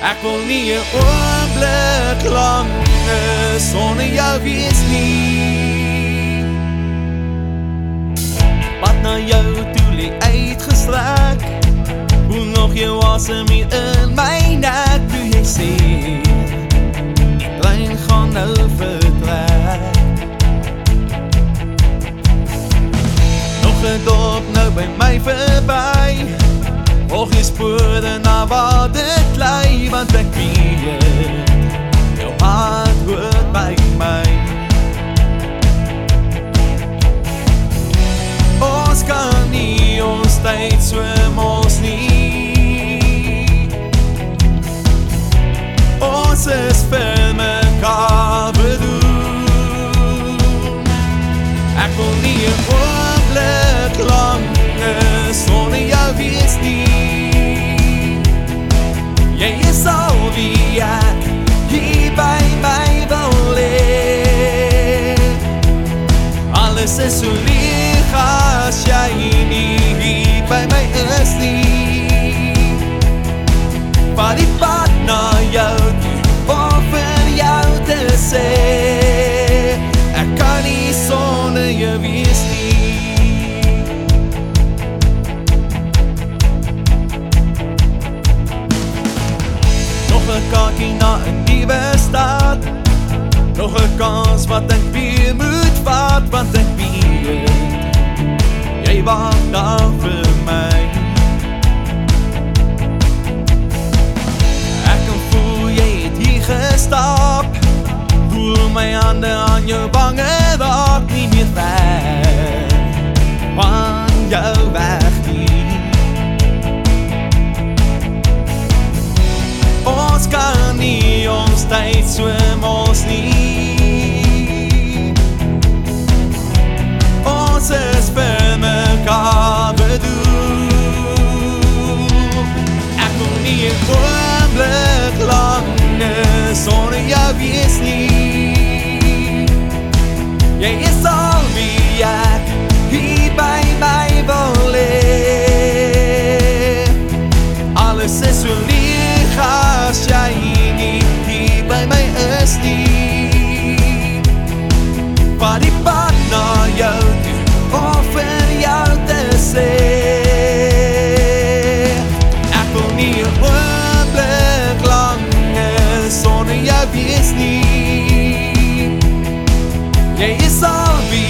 Ek wil nie 'n oomblik langer sonder jou wees nie. Wat na jou toe lê uitgestrek. Hoe nog jou asem hier in my nek toe jy sê. Die trein gaan nou vertrek. Nog 'n dorp nou by my verby. Och je spore na wat dit lei want ek weet Jou hart hoort by my Ons kan nie ons tyd swem ons nie Ons is vir mekaar bedoel Ek wil nie een oomblik lang sonder is so lieg as jy nie hier by my is nie Waar die pad na jou toe, om vir jou te sê Ek kan nie sonder jou wees nie kaartjie na 'n nuwe start. Nog 'n kans wat ek weer moet vat want ek weet jy wag daar vir my. Ek kan voel jy het hier gestap. Voel my hande aan jou wange raak nie meer ver. Tyd swem ons nie Ons is vir mekaar bedoel. Ek wil nie een oomblik langer sonder jou wees nie. Jy is al Wat die pad na jou toe om vir jou te sê Ek wil nie een oomblik langer sonder jou wees nie. Jy is al wie